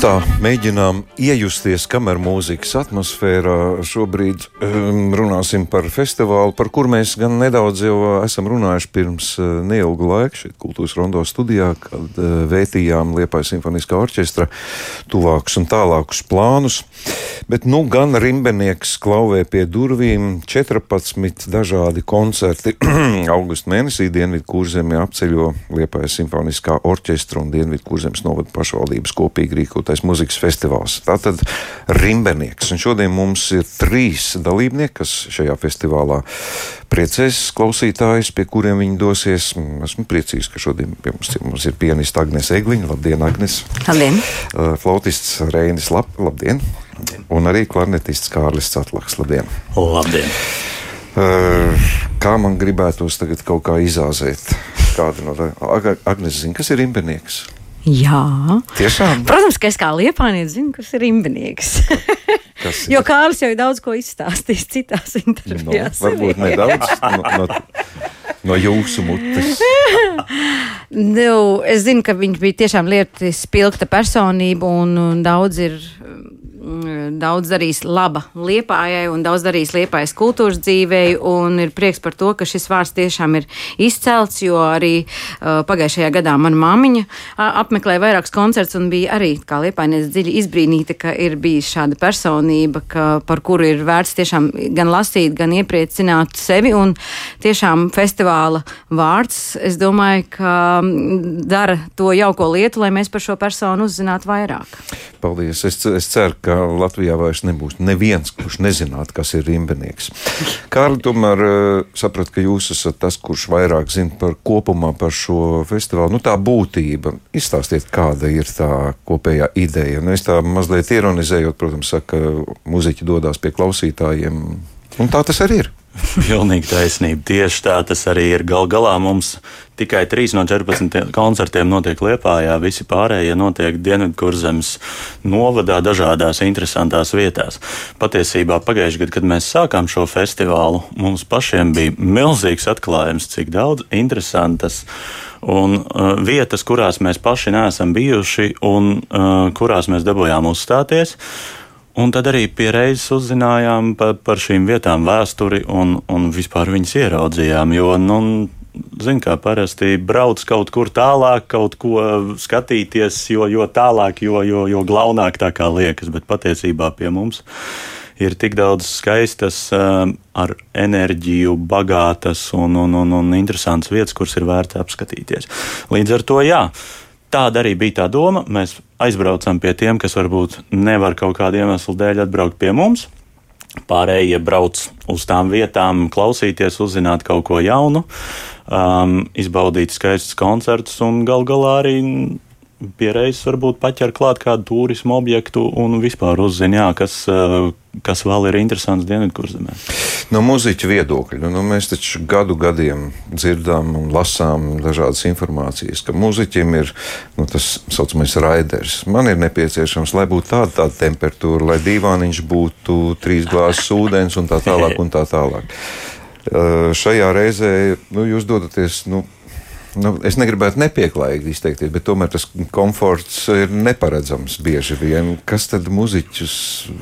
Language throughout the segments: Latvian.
tā mēģinām iejusties kameras mūzikas atmosfērā. Šobrīd um, runāsim par festivālu, par kur mēs gan nedaudz jau esam runājuši pirms uh, neilga laika šeit, Kultūras Rondo studijā, kad uh, vētījām Liepājas simfoniskā orķestra tuvākus un tālākus plānus. Bet nu gan rimbenieks klauvē pie durvīm 14 dažādi koncerti. Augusta mēnesī Dienvidu kurzemē apceļo Liepājas simfoniskā orķestra un Dienvidu kurzemes novada pašvaldības kopīgi rīkot rīkotais muzikas festivāls. Tātad Rimbenieks. Un šodien mums ir trīs dalībnieki, kas šajā festivālā priecēs klausītājus, pie kuriem viņi dosies. Esmu priecīgs, ka šodien pie mums, mums ir pianiste Agnēs Egliņa. Labdien, Agnēs! Labdien! Uh, flautists Reinis Lap, labdien! labdien! Un arī klarnetists Kārlis Catlaks. Labdien! Labdien! Uh, kā man gribētos tagad kaut kā izāzēt? Kāda no tā? Agnēs zina, kas ir rimbenieks? Jā, tiešām. Protams, ka es kā liepainietis zinu, kas ir imbinieks. jo Kārlis jau ir daudz ko izstāstījis citās intervijās. No, varbūt nedaudz no, no, no jūsu mutes. nu, es zinu, ka viņš bija tiešām lietu spilgta personība un, un daudz ir daudz darījis laba liepājai un daudz darījis liepājas kultūras dzīvei. Ir prieks par to, ka šis vārds tiešām ir izcelts, jo arī uh, pagājušajā gadā mana māmiņa apmeklēja vairākus koncertus un bija arī kā liepājnieks dziļi izbrīnīta, ka ir bijis šāda personība, ka, par kuru ir vērts tiešām gan lasīt, gan iepriecināt sevi. Un tiešām festivāla vārds, es domāju, ka mm, dara to jauko lietu, lai mēs par šo personu uzzinātu vairāk. Paldies! Es, es ceru, ka Latvijā vairs nebūs neviens, kurš nezinātu, kas ir rimbenieks. Kārli, tomēr eh, sapratu, ka jūs esat tas, kurš vairāk zina par kopumā par šo festivālu. Nu, tā būtība. Izstāstiet, kāda ir tā kopējā ideja. Nu, es tā mazliet ironizējot, protams, saka, ka muzeķi dodas pie klausītājiem. Un tā tas arī ir. Pilnīgi taisnība. Tieši tā tas arī ir. Gal galā mums tikai 3 no 14 koncertiem notiek Liepājā, visi pārējie notiek Dienvidkurzemes novadā, dažādās interesantās vietās. Patiesībā pagājušajā gadā, kad mēs sākām šo festivālu, mums pašiem bija milzīgs atklājums, cik daudz interesantas un uh, vietas, kurās mēs paši neesam bijuši un uh, kurās mēs dabūjām uzstāties. Uh, Un tad arī pie reizes uzzinājām par, par šīm vietām vēsturi un, un vispār viņas ieraudzījām. Jo, nu, Ziniet, kā parasti brauc kaut kur tālāk, kaut ko skatīties, jo, jo tālāk, jo, jo, jo glaunāk tā kā liekas. Bet patiesībā pie mums ir tik daudz skaistas, ar enerģiju, bagātas un, un, un, un interesantas vietas, kuras ir vērts apskatīties. Līdz ar to, jā Tāda arī bija tā doma. Mēs aizbraucam pie tiem, kas varbūt nevar kaut kādu iemeslu dēļ atbraukt pie mums. Pārējie brauc uz tām vietām, klausīties, uzzināt kaut ko jaunu, um, izbaudīt skaistus koncertus un gal galā arī pie reizes varbūt paķer klāt kādu turismu objektu un vispār uzzina, kas, eh, kas vēl ir interesants Dienvidkurzemē. No muzeķa viedokļa, nu, nu, mēs taču gadu gadiem dzirdām un lasām dažādas informācijas, ka muzeķim ir nu, tas saucamais raiders. Man ir nepieciešams, lai būtu tāda, tāda temperatūra, lai divāniņš būtu trīs glāzes ūdens un tā tālāk un tā tālāk. Uh, šajā reizē nu, jūs dodaties. Nu, nu, es negribētu nepieklājīgi izteikties, bet tomēr tas komforts ir neparedzams bieži vien. Kas tad muzeķus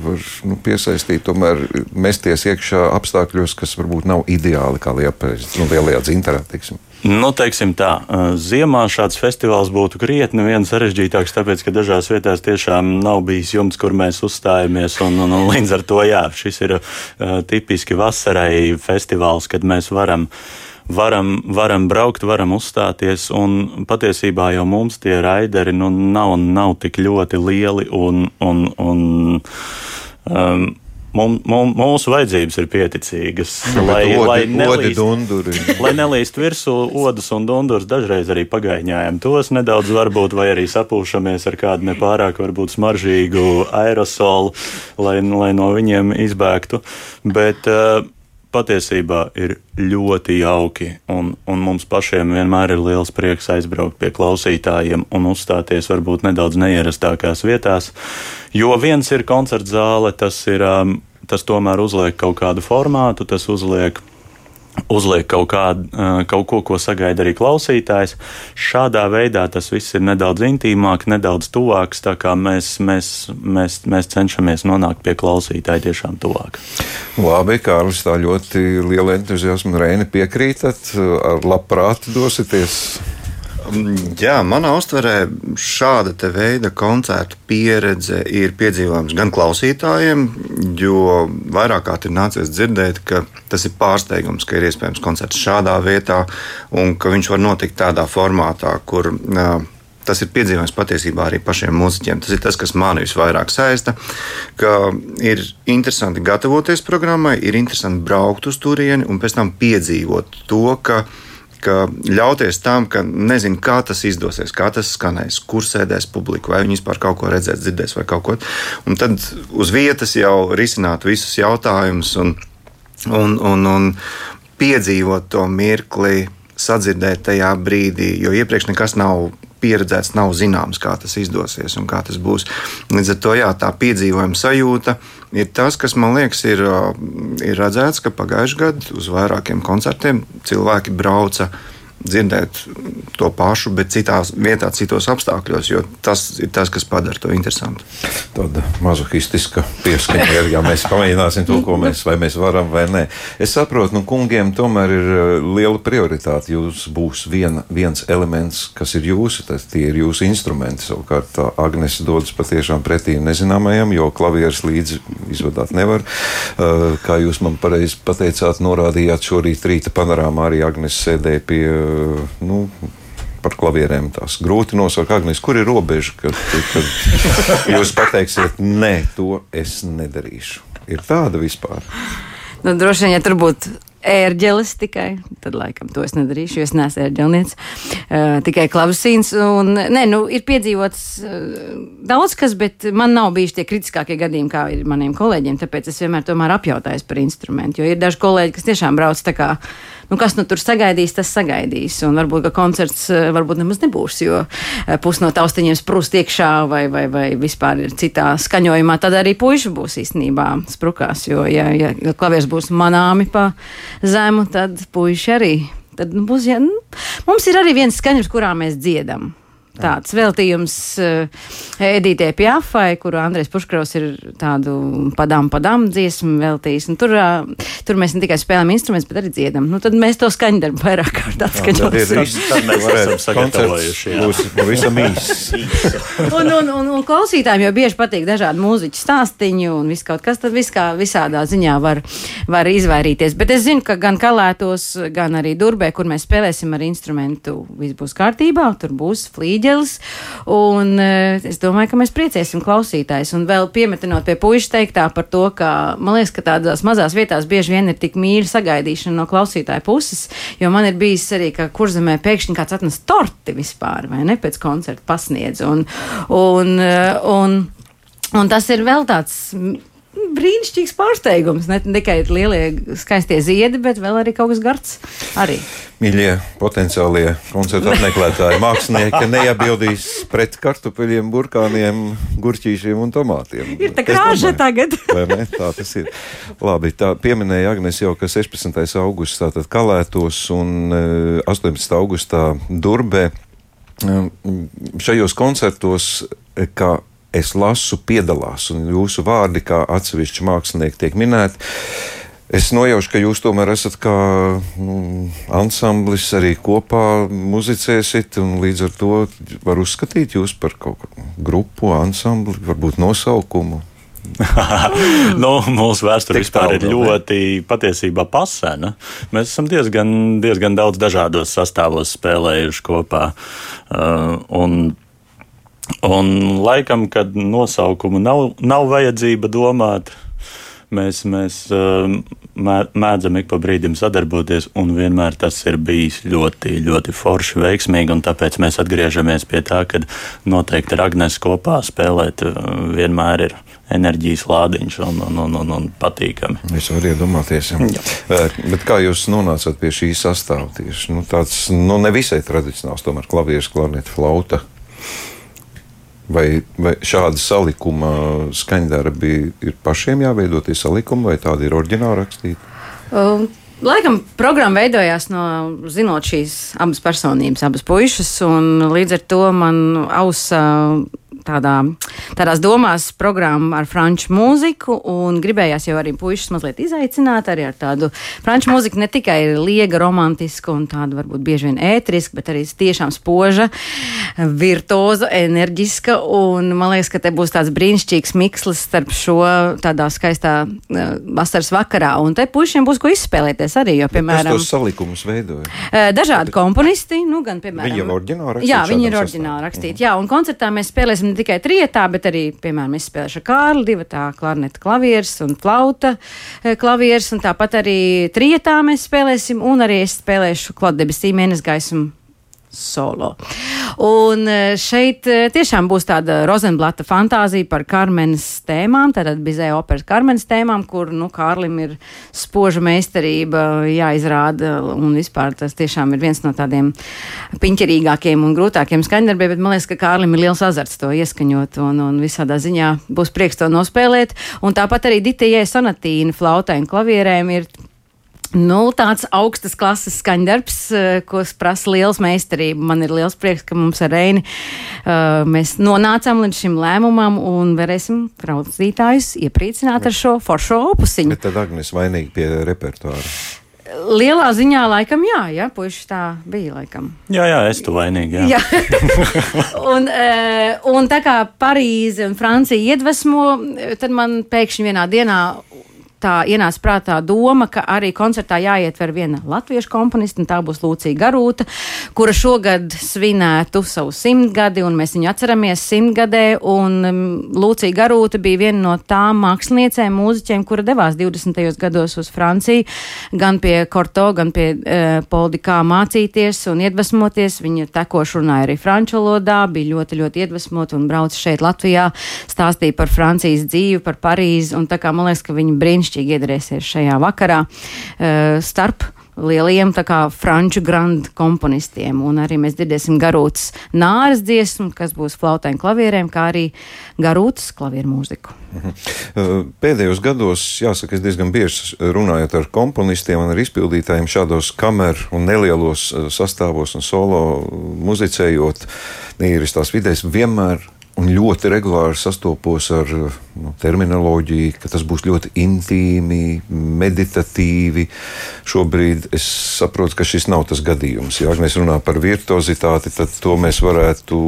var nu, piesaistīt, tomēr mesties iekšā apstākļos, kas varbūt nav ideāli kā liepais, nu, lielajā dzintarā, teiksim? Nu, teiksim tā, ziemā šāds festivāls būtu krietni vien sarežģītāks, tāpēc, ka dažās vietās tiešām nav bijis jumts, kur mēs uzstājamies. Un, un, un līdz ar to, jā, šis ir uh, tipiski vasarai festivāls, kad mēs varam uh, varam, varam braukt, varam uzstāties. Un patiesībā jau mums tie raideri nu, nav, nav tik ļoti lieli. Un, un, un, um, Mums, mūsu vajadzības ir pieticīgas. Nu, lai, odi, lai, nelīst, lai nelīst virsū odas un dunduras, dažreiz arī pagaņājam tos nedaudz, varbūt, vai arī sapūšamies ar kādu nepārāk varbūt smaržīgu aerosolu, lai, lai no viņiem izbēgtu. Bet, uh, patiesībā ir ļoti jauki, un, un mums pašiem vienmēr ir liels prieks aizbraukt pie klausītājiem un uzstāties varbūt nedaudz neierastākās vietās. Jo viens ir koncerts zāle, tas, ir, um, tas tomēr uzliek kaut kādu formātu, tas uzliek uzliek kaut, kādu, kaut ko, ko sagaida arī klausītājs. Šādā veidā tas viss ir nedaudz intīmāk, nedaudz tuvāks. Mēs, mēs, mēs, mēs cenšamies nonākt pie klausītāja tiešām tuvāk. Labi, Kārlis, tā ļoti liela entuziasma Reini piekrītat. Ar labprāt dosieties jā, manā uztverē šāda veida koncertu pieredze ir piedzīvojama gan klausītājiem, jo vairāk kārt ir nācies dzirdēt, ka tas ir pārsteigums, ka ir iespējams koncerts šādā vietā un ka viņš var notikt tādā formātā, kur. Uh, tas ir piedzīvojums patiesībā arī pašiem mūziķiem. Tas ir tas, kas mani visvairāk saista. Ir interesanti gatavoties programmai, ir interesanti braukt uz turieni un pēc tam piedzīvot to, ka ka ļauties tam, ka nezinu, kā tas izdosies, kā tas skanēs, kur sēdēs publika, vai viņi vispār kaut ko redzēs, dzirdēs vai kaut ko. Un tad uz vietas jau risināt visus jautājumus un, un, un, un piedzīvot to mirkli, sadzirdēt tajā brīdī, jo iepriekš nekas nav pieredzēts, nav zināms, kā tas izdosies un kā tas būs. Līdz ar to jā, tā piedzīvojuma sajūta ir tas, kas man liekas, ir, ir redzēts, ka pagājušajā gadā uz vairākiem koncertiem cilvēki brauca dzirdēt to pašu, bet citās vietās, citos apstākļos, jo tas ir tas, kas padara to interesantu. Tāda mazohistiska pieskaņa ir, ja mēs pamēģināsim to, ko mēs, mēs varam vai nē. Es saprotu, nu, kungiem tomēr ir eh, liela prioritāte. Jūs būs vien, viens elements, kas ir jūsu, tas ir jūsu instrumenti. Savukārt Agnese dodas patiešām pretī nezināmajam, jo klavieres līdzi izvadāt nevar. Uh, kā jūs man pareizi pateicāt, norādījāt šorīt rīta panorāmā arī Agnese sēdēja pie Eh, nu, par klavierēm tās grūti nosaukt. Agnēs, kur ir robeža, kad, kad jūs pateiksiet, nē, to es nedarīšu? Ir tāda vispār. Nu, droši vien, ja tur būtu ērģelis tikai. Tad, laikam, to es nedarīšu, jo es neesmu ērģelnieks. Uh, tikai klavesīns. Un, nē, nu, ir piedzīvots uh, daudz kas, bet man nav bijuši tie kritiskākie gadījumi, kā ir maniem kolēģiem. Tāpēc es vienmēr apjautājos par instrumentu. Jo ir daži kolēģi, kas tiešām brauc tā kā nu, kas nu tur sagaidīs, tas sagaidīs. Un varbūt koncerts eh, varbūt nemaz nebūs, jo eh, pus no taustiņiem sprūst iekšā vai, vai, vai vispār ir citā skaņojumā. Tad arī puiši būs īstenībā sprukās, jo, ja, ja klavieris būs manāmi pa zemu, tad puiši arī. Tad nu, būs, ja, nu, mums ir arī viens skaņdarbs, kurā mēs dziedam. Tāds veltījums uh, Edītē Pjafai, kuru Andrēs Puškraus ir tādu padām padām dziesmu veltījis. Un tur, uh, tur mēs ne tikai spēlējam instrumentus, bet arī dziedam. Nu, tad mēs to skaņdarbu vairāk kārt atskaņosim. Tad mēs esam sagatavojuši. Būs pavisam īss. un, un, un, un klausītājiem jau bieži patīk dažādi mūziķu stāstiņi un viss kaut kas, tad viss kā visādā ziņā var, var izvairīties. Bet es zinu, ka gan kalētos, gan arī durbē, kur mēs spēlēsim ar instrumentu, viss būs kārtībā, tur būs flīģi āģelis. Un uh, es domāju, ka mēs priecēsim klausītājus. Un vēl piemetinot pie puikas teiktā par to, ka man liekas, ka tādās mazās vietās bieži vien ir tik mīļa sagaidīšana no klausītāja puses. Jo man ir bijis arī, ka kurzemē pēkšņi kāds atnes torti vispār, vai ne pēc koncerta pasniedz. Un, un, uh, un, un tas ir vēl tāds brīnišķīgs pārsteigums. Ne tikai lielie skaistie ziedi, bet vēl arī kaut kas gards. Arī. Mīļie potenciālie koncertu apmeklētāji, mākslinieki neiebildīs pret kartupeļiem, burkāniem, gurķīšiem un tomātiem. Ir tā krāža tagad. ne, tā tas ir. Labi, tā pieminēja Agnes jau, ka 16. augusts tātad kalētos un 18. E, augustā Durbē. Šajos koncertos, e, kā es lasu, piedalās, un jūsu vārdi kā atsevišķi mākslinieki tiek minēti. Es nojaušu, ka jūs tomēr esat kā nu, ansamblis, arī kopā muzicēsiet, un līdz ar to var uzskatīt jūs par kaut kādu grupu, ansambli, varbūt nosaukumu. nu, mūsu vēsture vispār ir ļoti patiesībā pasena. Mēs esam diezgan, diezgan daudz dažādos sastāvos spēlējuši kopā. Uh, un Un laikam, kad nosaukumu nav, nav vajadzība domāt, mēs, mēs um, mēdzam ik pa brīdim sadarboties, un vienmēr tas ir bijis ļoti, ļoti forši, veiksmīgi. Tāpēc mēs atgriežamies pie tā, ka noteikti ar Agnēs kopā spēlēt uh, vienmēr ir enerģijas lādiņš un, un, un, un, un patīkami. Es varu iedomāties, ja. bet kā jūs nonācāt pie šī sastāvā? Tieši nu, tāds nu, nevisai tradicionāls, tomēr klavieres, klarneta, flauta. Vai, vai šāda salikuma skaņdarbi ir pašiem jāveido tie salikumi, vai tādi ir oriģināli rakstīti? Um. Laikam programma veidojās no zinot šīs abas personības, abas puikas, un līdz ar to man ausa tādā, tādās domās programmu ar franču mūziku, un gribējās jau arī puikas mazliet izaicināt arī ar tādu franču mūziku, ne tikai liega romantiska un tāda varbūt bieži vien ētriska, bet arī tiešām spoža, virtuoza, enerģiska, un man liekas, ka te būs tāds brīnišķīgs mikslis starp šo tādā skaistā uh, vasaras vakarā, un te puišiem būs ko izspēlēties arī, jo, piemēram, tos salikumus veidoja? Uh, dažādi komponisti, nu, gan, piemēram, Viņi jau oriģināli rakstīja Jā, viņi ir oriģināli rakstīti. Jā, un koncertā mēs spēlēsim tikai trietā, bet arī, piemēram, es spēlēšu Kārli, divi tā klarneta klavieres un flauta eh, klavieres, un tāpat arī trietā mēs spēlēsim, un arī es spēlēšu klātdebesī mēnesi gaismu solo. Un eh, šeit eh, tiešām būs tāda Rozenblata fantāzija par Karmenes tēmām, tātad bizē operas Karmenes tēmām, kur, nu, Kārlim ir spoža meistarība jāizrāda, un vispār tas tiešām ir viens no tādiem piņķerīgākiem un grūtākiem skaņdarbiem, bet man liekas, ka Kārlim ir liels azarts to ieskaņot, un, un visādā ziņā būs prieks to nospēlēt. Un tāpat arī Ditijai Sonatīna flautai un klavierēm ir Nu, tāds augstas klases skaņdarbs, eh, ko prasa liels meistarība. Man ir liels prieks, ka mums ar Reini uh, mēs nonācām līdz šim lēmumam un varēsim klausītājus iepriecināt ar šo foršo opusiņu. Bet tad Agnēs vainīgi pie repertuāra. Lielā ziņā laikam jā, jā, puiši tā bija laikam. Jā, jā, es tu vainīgi. Jā. Jā. un, eh, un tā kā Parīze un Francija iedvesmo, tad man pēkšņi vienā dienā tā ienāca prātā doma, ka arī koncertā jāietver viena latviešu komponista, un tā būs Lūcija Garūta, kura šogad svinētu savu simtgadi, un mēs viņu atceramies simtgadē, um, Lūcija Garūta bija viena no tām māksliniecēm, mūziķiem, kura devās 20. gados uz Franciju, gan pie Korto, gan pie uh, Poldikā mācīties un iedvesmoties. Viņa tekoši runāja arī franču valodā, bija ļoti, ļoti iedvesmota un brauca šeit Latvijā, stāstīja par Francijas dzīvi, par Parīzi, un tā kā man liekas, ka viņa brīnišķīgi iedarēsies šajā vakarā uh, starp lieliem tā kā franču grand komponistiem, un arī mēs dzirdēsim garūtas nāras dziesmu, kas būs flautēm klavierēm, kā arī garūtas klavieru mūziku. Uh, Pēdējos gados, jāsaka, es diezgan bieži runājot ar komponistiem un ar izpildītājiem šādos kameru un nelielos uh, sastāvos un solo muzicējot, īris tās vidēs vienmēr un ļoti regulāri sastopos ar nu, terminoloģiju, ka tas būs ļoti intīmi, meditatīvi. Šobrīd es saprotu, ka šis nav tas gadījums. Ja mēs runājam par virtuozitāti, tad to mēs varētu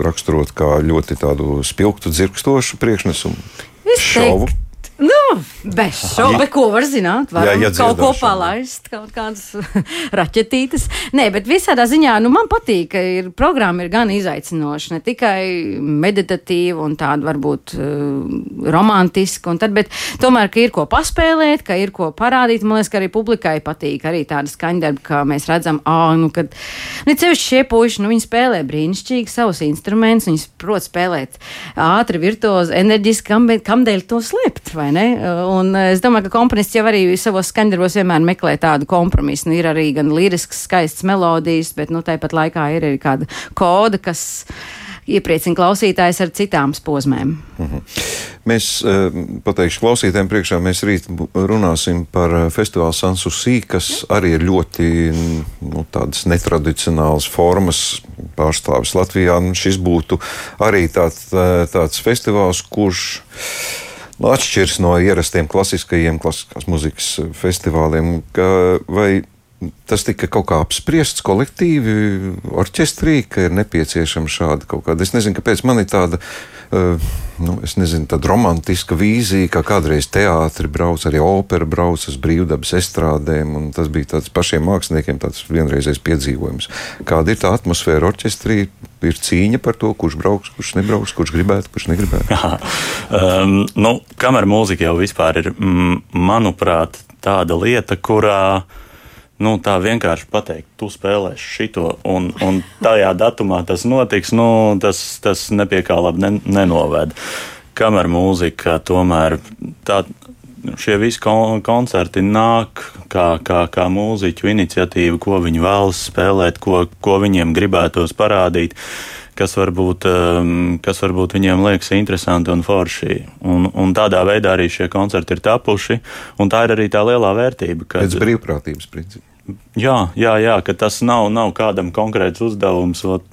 raksturot kā ļoti tādu spilgtu, dzirkstošu priekšnesumu. Es Šovu. teiktu, Nu, bez šaubu, bet ko var zināt? Varam Jā, ja kaut ko palaist, kaut kādas raķetītes. Nē, bet visādā ziņā, nu, man patīk, ka ir programma ir gan izaicinoša, ne tikai meditatīva un tāda varbūt uh, romantiska, tad, bet tomēr, ka ir ko paspēlēt, ka ir ko parādīt. Man liekas, ka arī publikai patīk arī tāda skaņdarba, kā mēs redzam, ā, nu, kad, nu, cevišķi šie puiši, nu, viņi spēlē brīnišķīgi savus instrumentus, viņi prot spēlēt ātri, virtuozi, enerģiski, kam, kamdēļ to slēpt, vai ne? Un eh, es domāju, ka komponists jau arī savos skaņdarbos vienmēr meklē tādu kompromisu. Nu, ir arī gan lirisks, skaists melodijas, bet, nu, tāpat laikā ir arī kāda koda, kas iepriecina klausītājs ar citām posmēm. Mēs eh, pateikšu klausītājiem priekšā, mēs rīt runāsim par eh, festivālu Sansusī, kas arī ir ļoti nu, tādas netradicionālas formas pārstāvis Latvijā. Un šis būtu arī tāds, eh, tāds festivāls, kurš nu, atšķirs no ierastiem klasiskajiem klasiskās muzikas festivāliem. Ka, vai tas tika kaut kā apspriests kolektīvi, orķestrī, ka ir nepieciešama šāda kaut kāda. Es nezinu, kāpēc man ir tāda. Uh, nu, es nezinu, tāda romantiska vīzija, kā kādreiz teātris brauc, arī opera brauc uz brīvdabas estrādēm. Tas bija tāds pašiem māksliniekiem tāds vienreizējs piedzīvojums. Kāda ir tā atmosfēra orķestrī? Ir cīņa par to, kurš brauks, kurš nebrauks, kurš gribētu, kurš negribētu. um, nu, kamera mūzika jau vispār ir, mm, manuprāt, tāda lieta, kurā nu, tā vienkārši pateikt, tu spēlēsi šito, un, un tajā datumā tas notiks, nu, tas, tas nepie kā labi nen, nenoved. Kamera mūzika tomēr tā. Šie visi kon koncerti nāk kā, kā, kā mūziķu iniciatīva, ko viņi vēlas spēlēt, ko, ko viņiem gribētos parādīt. Kas varbūt, um, kas varbūt viņiem liekas interesanti un forši. Un, un tādā veidā arī šie koncerti ir tapuši, un tā ir arī tā lielā vērtība. Kad... Pēc brīvprātības principa. Jā, jā, jā, ka tas nav, nav kādam konkrēts uzdevums. Ot,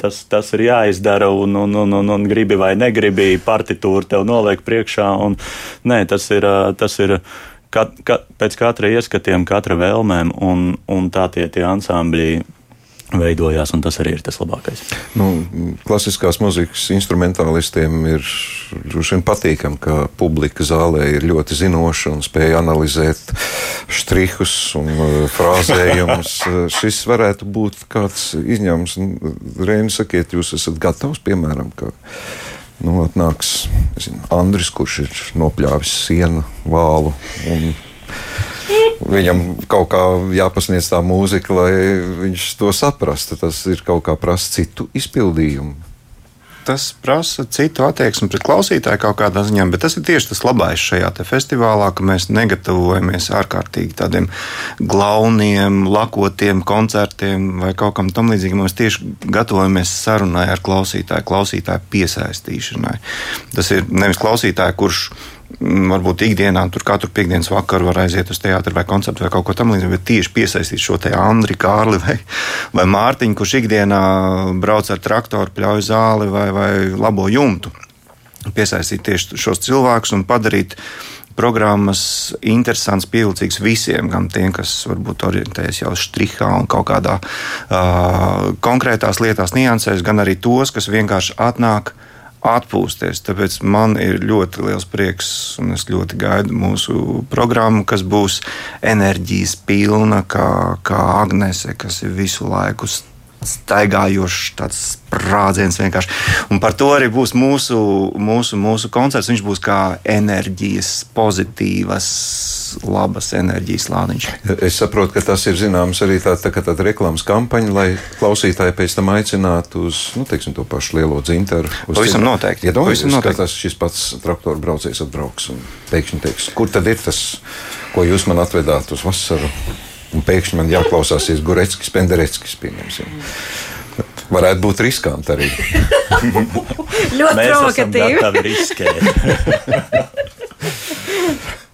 tas, tas ir jāizdara, un, un, un, un, un gribi vai negribi, partitūra tev noliek priekšā. Un, nē, tas ir, tas ir kat, kat, pēc katra ieskatiem, katra vēlmēm, un, un tā tie, tie ansambļi veidojās, un tas arī ir tas labākais. Nu, klasiskās muzikas instrumentālistiem ir patīkami, ka publika zālē ir ļoti zinoša un spēja analizēt štrihus un uh, frāzējumus. Šis varētu būt kāds izņēmums. Reini, sakiet, jūs esat gatavs, piemēram, ka nu, atnāks zinu, Andris, kurš ir nopļāvis sienu vālu. Un, Viņam kaut kā jāpasniedz tā mūzika, lai viņš to saprastu. Tas ir kaut kā prasa citu izpildījumu tas prasa citu attieksmi pret klausītāju kaut kādā ziņā, bet tas ir tieši tas labais šajā festivālā, ka mēs negatavojamies ārkārtīgi tādiem glauniem, lakotiem koncertiem vai kaut kam tam līdzīgam. Mēs tieši gatavojamies sarunai ar klausītāju, klausītāju piesaistīšanai. Tas ir nevis klausītāju, kurš Mm, varbūt ikdienā tur katru piekdienas vakaru var aiziet uz teātru vai koncertu vai kaut ko tamlīdzīgu, bet tieši piesaistīt šo te Andri, Kārli vai, vai Mārtiņu, kurš ikdienā brauc ar traktoru, pļauj zāli vai, vai labo jumtu. Piesaistīt tieši šos cilvēkus un padarīt programmas interesants, pievilcīgs visiem, gan tiem, kas varbūt orientējas jau strihā un kaut kādā uh, konkrētās lietās, niansēs, gan arī tos, kas vienkārši atnāk uh, atpūsties. Tāpēc man ir ļoti liels prieks, un es ļoti gaidu mūsu programmu, kas būs enerģijas pilna, kā, kā Agnese, kas ir visu laiku staigājošs tāds sprādziens vienkārši. Un par to arī būs mūsu, mūsu, mūsu koncerts. Viņš būs kā enerģijas, pozitīvas, labas enerģijas lādiņš. Es saprotu, ka tas ir zināms arī tā, tā, tāda reklāmas kampaņa, lai klausītāji pēc tam aicinātu uz nu, teiksim, to pašu lielo dzintaru. Pavisam noteikti. Iedomājieties, ka tas šis pats traktoru braucējs atbrauks un pēkšņi teiks, kur tad ir tas, ko jūs man atvedāt uz vasaru? Un pēkšņi man jāklausās Gureckis, Pendereckis. Varētu būt riskanti arī. ļoti provokatīvi.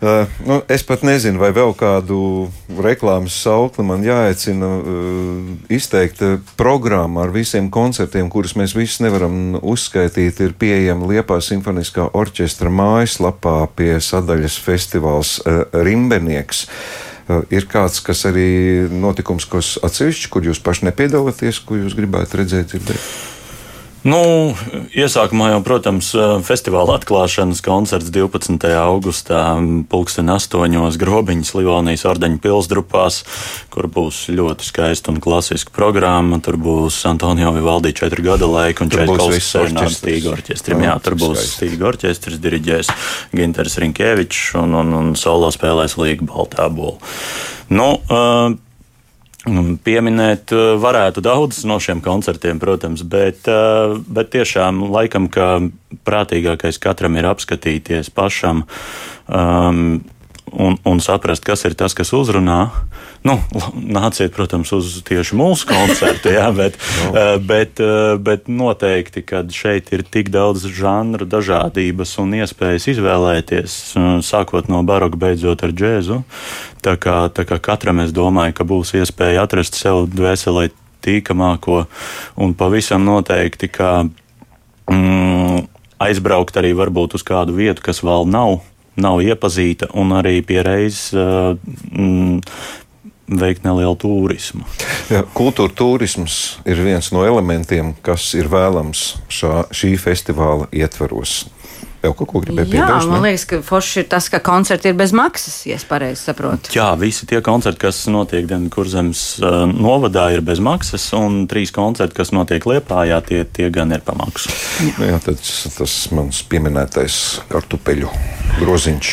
Uh, nu, es pat nezinu, vai vēl kādu reklāmas saukli man jāaicina uh, izteikt. Programma ar visiem koncertiem, kurus mēs visus nevaram uzskaitīt, ir pieejama Liepā Simfoniskā orķestra mājaslapā pie sadaļas festivāls uh, Rimbenieks. Uh, ir kāds, kas arī notikums, kas atsevišķi, kur jūs paši nepiedalāties, ko jūs gribētu redzēt, dzirdēt? Nu, iesākumā jau, protams, festivāla atklāšanas koncerts 12. augustā, pulksten 8. grobiņas Livonijas ordeņa pilsdrupās, kur būs ļoti skaista un klasiska programma. Tur būs Antonio Vivaldi 4 gada laika un Čaikovskis Sērnāds Stīga orķestrim. Jā, tur būs Stīga orķestris, diriģēs Ginters Rinkēvičs un, un, un solo spēlēs Līga Baltābola. Nu, uh, Pieminēt eh, varētu daudz no šiem koncertiem, protams, bet, eh, bet tiešām laikam, ka prātīgākais katram ir apskatīties pašam um, un, un saprast, kas ir tas, kas uzrunā. Nu, nāciet, protams, uz tieši mūsu koncertu, jā, bet. Eh, bet, eh, bet noteikti, ka šeit ir tik daudz žanru, dažādības un iespējas izvēlēties, eh, sākot no baroka, beidzot ar džēzu. Tā kā, tā kā katram es domāju, ka būs iespēja atrast sev dvēselē tīkamāko un pavisam noteikti, ka mm, aizbraukt arī varbūt uz kādu vietu, kas vēl nav nav iepazīta un arī pie reizes uh, mm, veikt nelielu turismu. Jā, kultūra turisms ir viens no elementiem, kas ir vēlams šā, šī festivāla ietvaros. Vēl kaut ko gribēju piebilst? Jā, man liekas, ka forši ir tas, ka koncerti ir bez maksas, ja es pareizi saprotu. Jā, visi tie koncerti, kas notiek Dienvidkurzemes uh, novadā, ir bez maksas, un trīs koncerti, kas notiek Liepājā, tie, tie gan ir pamaksu. Jā, nu jā tas, tas mans pieminētais kartupeļu groziņš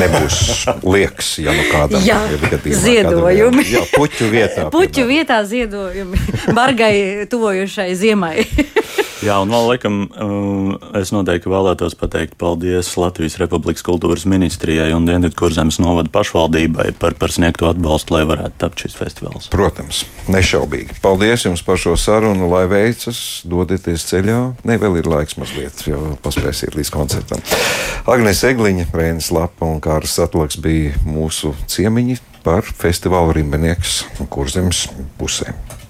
nebūs liekas, ja nu kādam jā, ir gadījumā. Ziedojumi. Jā, puķu vietā. puķu vietā ziedojumi. Bargai tuvojušai ziemai. Jā, un vēl laikam es noteikti vēlētos pateikt paldies Latvijas Republikas kultūras ministrijai un Dienvidkurzemes novada pašvaldībai par, par sniegto atbalstu, lai varētu tapt šis festivāls. Protams, nešaubīgi. Paldies jums par šo sarunu, lai veicas, dodieties ceļā. Ne, vēl ir laiks mazliet, jo paspēsiet līdz koncertam. Agnēs Egliņa, Vēnis Lapa un Kārs Satlaks bija mūsu ciemiņi par festivālu Rimbenieks un Kurzemes pusēm.